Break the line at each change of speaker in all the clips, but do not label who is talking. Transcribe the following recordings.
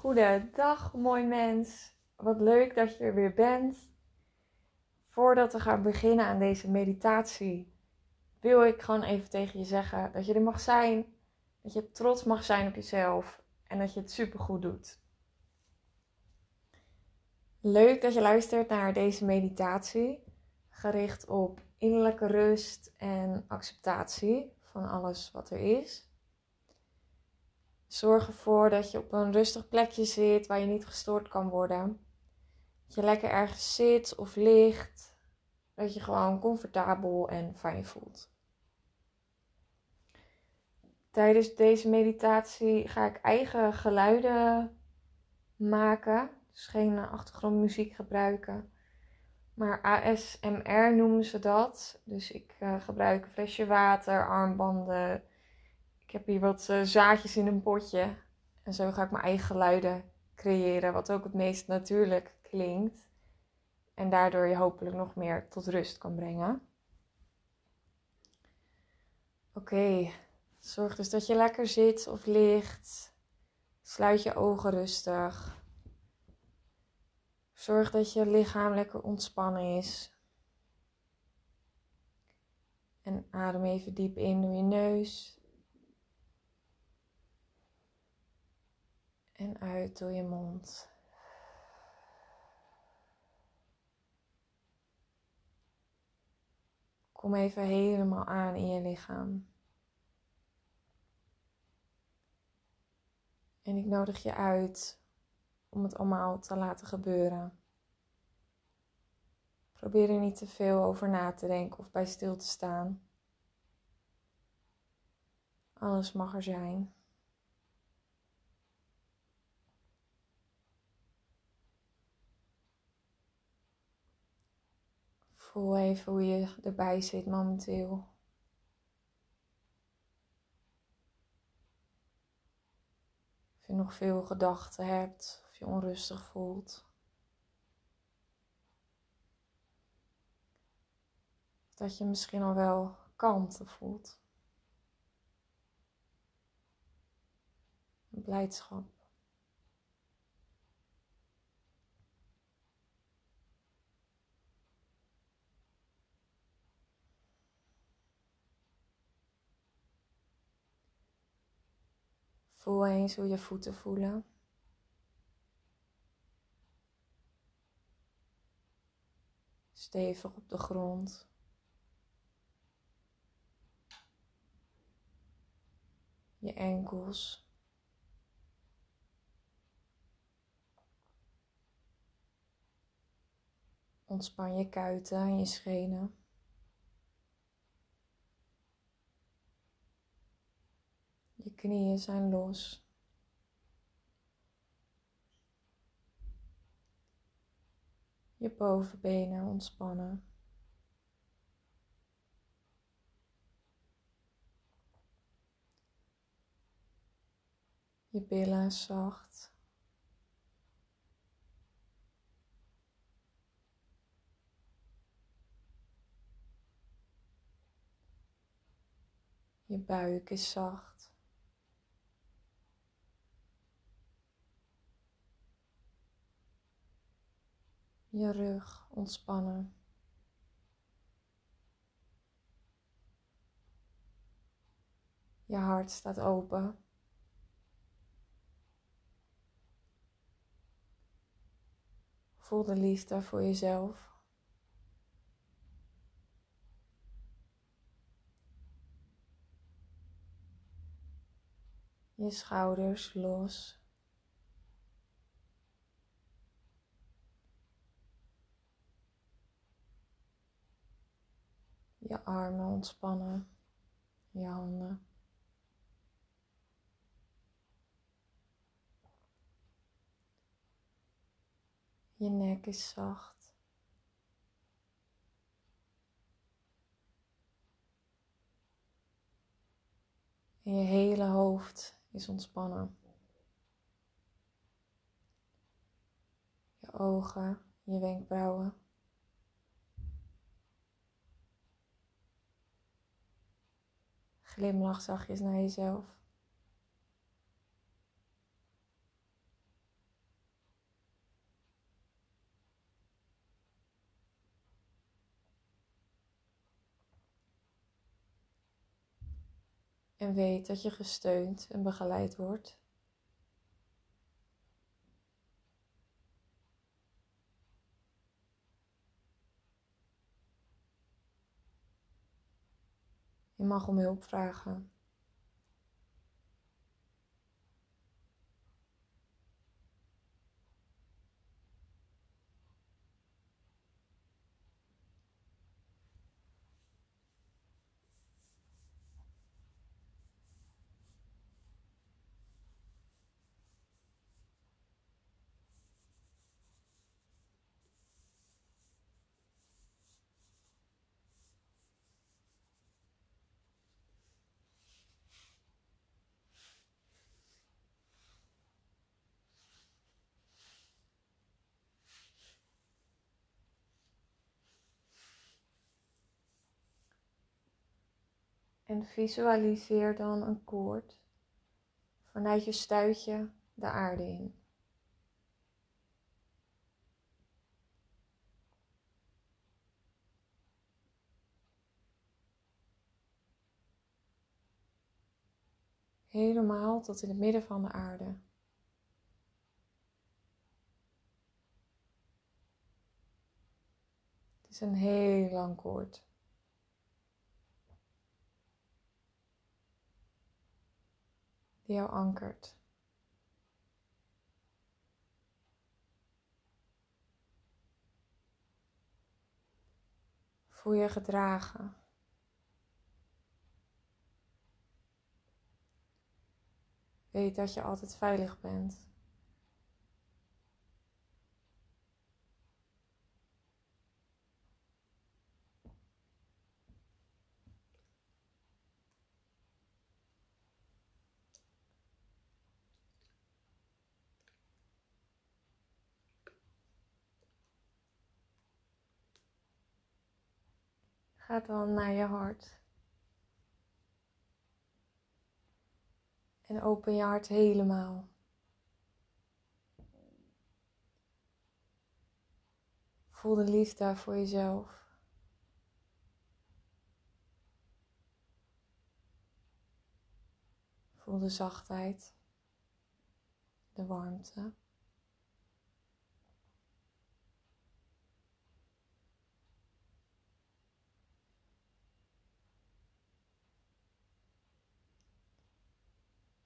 Goedendag, mooi mens. Wat leuk dat je er weer bent. Voordat we gaan beginnen aan deze meditatie, wil ik gewoon even tegen je zeggen dat je er mag zijn, dat je trots mag zijn op jezelf en dat je het supergoed doet. Leuk dat je luistert naar deze meditatie, gericht op innerlijke rust en acceptatie van alles wat er is. Zorg ervoor dat je op een rustig plekje zit waar je niet gestoord kan worden. Dat je lekker ergens zit of ligt. Dat je gewoon comfortabel en fijn voelt. Tijdens deze meditatie ga ik eigen geluiden maken. Dus geen achtergrondmuziek gebruiken. Maar ASMR noemen ze dat. Dus ik uh, gebruik een flesje water, armbanden, ik heb hier wat uh, zaadjes in een potje. En zo ga ik mijn eigen geluiden creëren, wat ook het meest natuurlijk klinkt. En daardoor je hopelijk nog meer tot rust kan brengen. Oké, zorg dus dat je lekker zit of ligt. Sluit je ogen rustig. Zorg dat je lichaam lekker ontspannen is. En adem even diep in door je neus en uit door je mond. Kom even helemaal aan in je lichaam. En ik nodig je uit om het allemaal te laten gebeuren. Probeer er niet te veel over na te denken of bij stil te staan. Alles mag er zijn. Voel even hoe je erbij zit momenteel. Of je nog veel gedachten hebt, of je onrustig voelt. Dat je misschien al wel kalmte voelt. Blijdschap. Voel eens hoe je voeten voelen. Stevig op de grond. Je enkels. Ontspan je kuiten en je schenen. Knieën zijn los. Je bovenbenen ontspannen. Je billen zacht. Je buik is zacht. Je rug ontspannen. Je hart staat open. Voel de liefde voor jezelf. Je schouders los. Je armen ontspannen, je handen. Je nek is zacht. Je hele hoofd is ontspannen. Je ogen, je wenkbrauwen. Glimlach zachtjes naar jezelf. En weet dat je gesteund en begeleid wordt mag om hulp vragen. En visualiseer dan een koord vanuit je stuitje de aarde in. Helemaal tot in het midden van de aarde. Het is een heel lang koord. Jou ankert. Voel je gedragen. Weet dat je altijd veilig bent. Ga dan naar je hart. En open je hart helemaal. Voel de liefde voor jezelf. Voel de zachtheid, de warmte.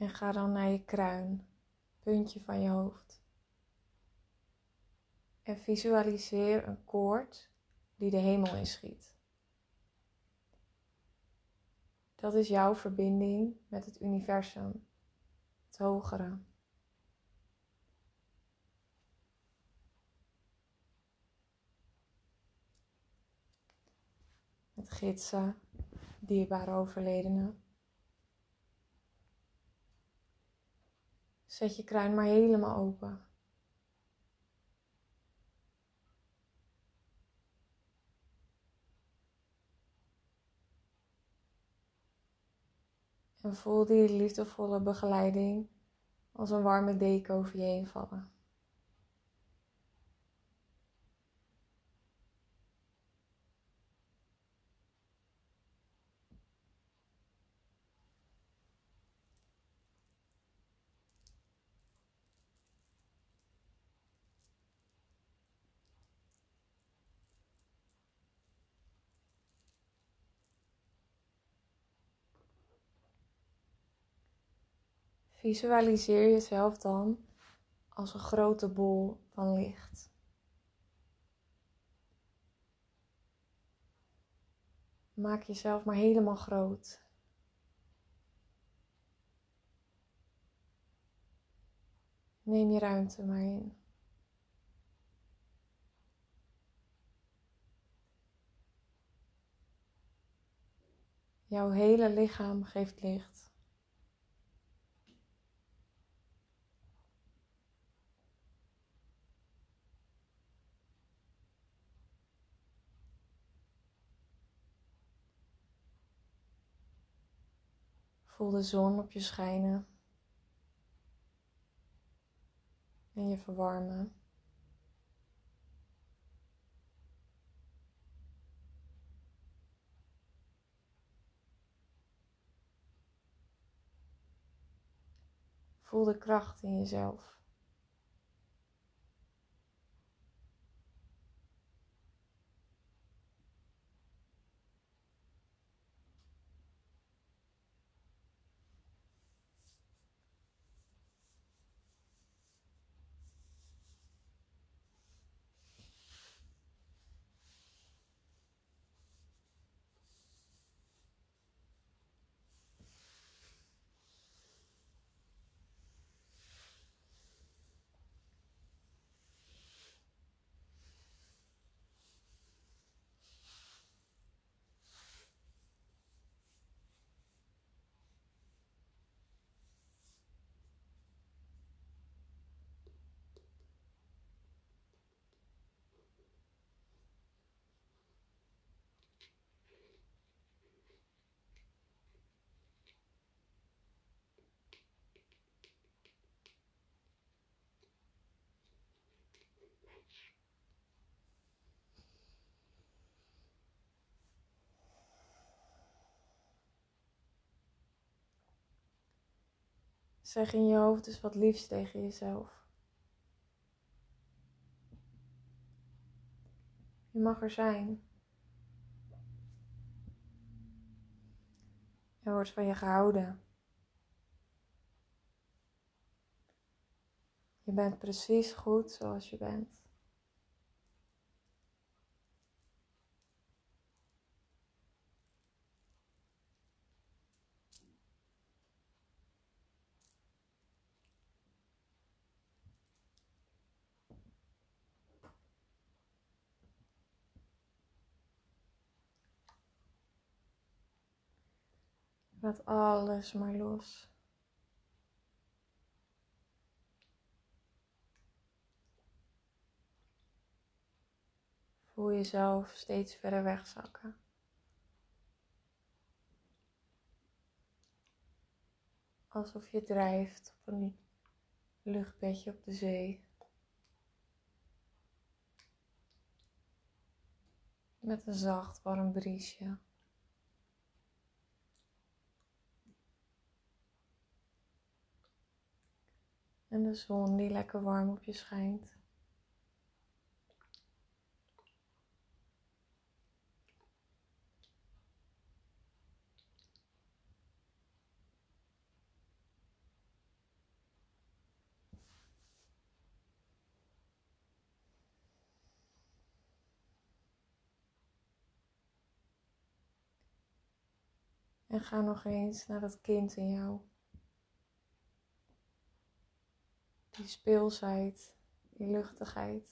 En ga dan naar je kruin, puntje van je hoofd. En visualiseer een koord die de hemel inschiet. Dat is jouw verbinding met het universum, het hogere. Met gidsen, dierbare overledenen. Zet je kruin maar helemaal open. En voel die liefdevolle begeleiding als een warme deken over je heen vallen. Visualiseer jezelf dan als een grote bol van licht. Maak jezelf maar helemaal groot. Neem je ruimte maar in. Jouw hele lichaam geeft licht. Voel de zon op je schijnen en je verwarmen. Voel de kracht in jezelf. Zeg in je hoofd dus wat liefst tegen jezelf. Je mag er zijn. Er wordt van je gehouden. Je bent precies goed zoals je bent. Laat alles maar los. Voel jezelf steeds verder wegzakken. Alsof je drijft op een luchtbedje op de zee. Met een zacht warm briesje. En de zon die lekker warm op je schijnt. En ga nog eens naar dat kind in jou. Die speelsheid, die luchtigheid.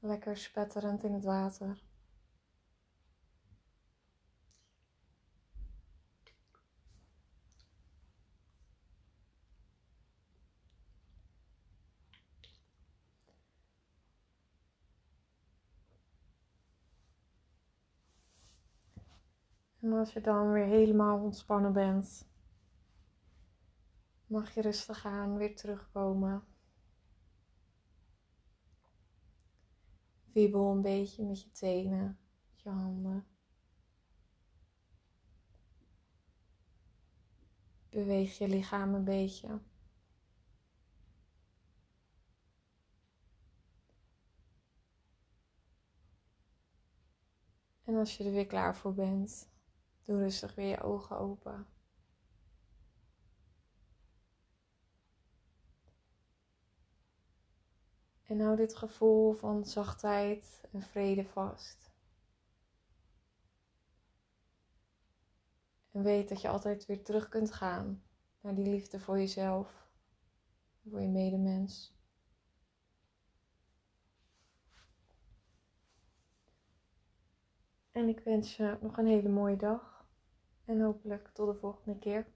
Lekker spetterend in het water. En als je dan weer helemaal ontspannen bent, mag je rustig aan weer terugkomen. Wiebel een beetje met je tenen, met je handen. Beweeg je lichaam een beetje. En als je er weer klaar voor bent, Doe rustig weer je ogen open. En hou dit gevoel van zachtheid en vrede vast. En weet dat je altijd weer terug kunt gaan naar die liefde voor jezelf, voor je medemens. En ik wens je nog een hele mooie dag. En hopelijk tot de volgende keer.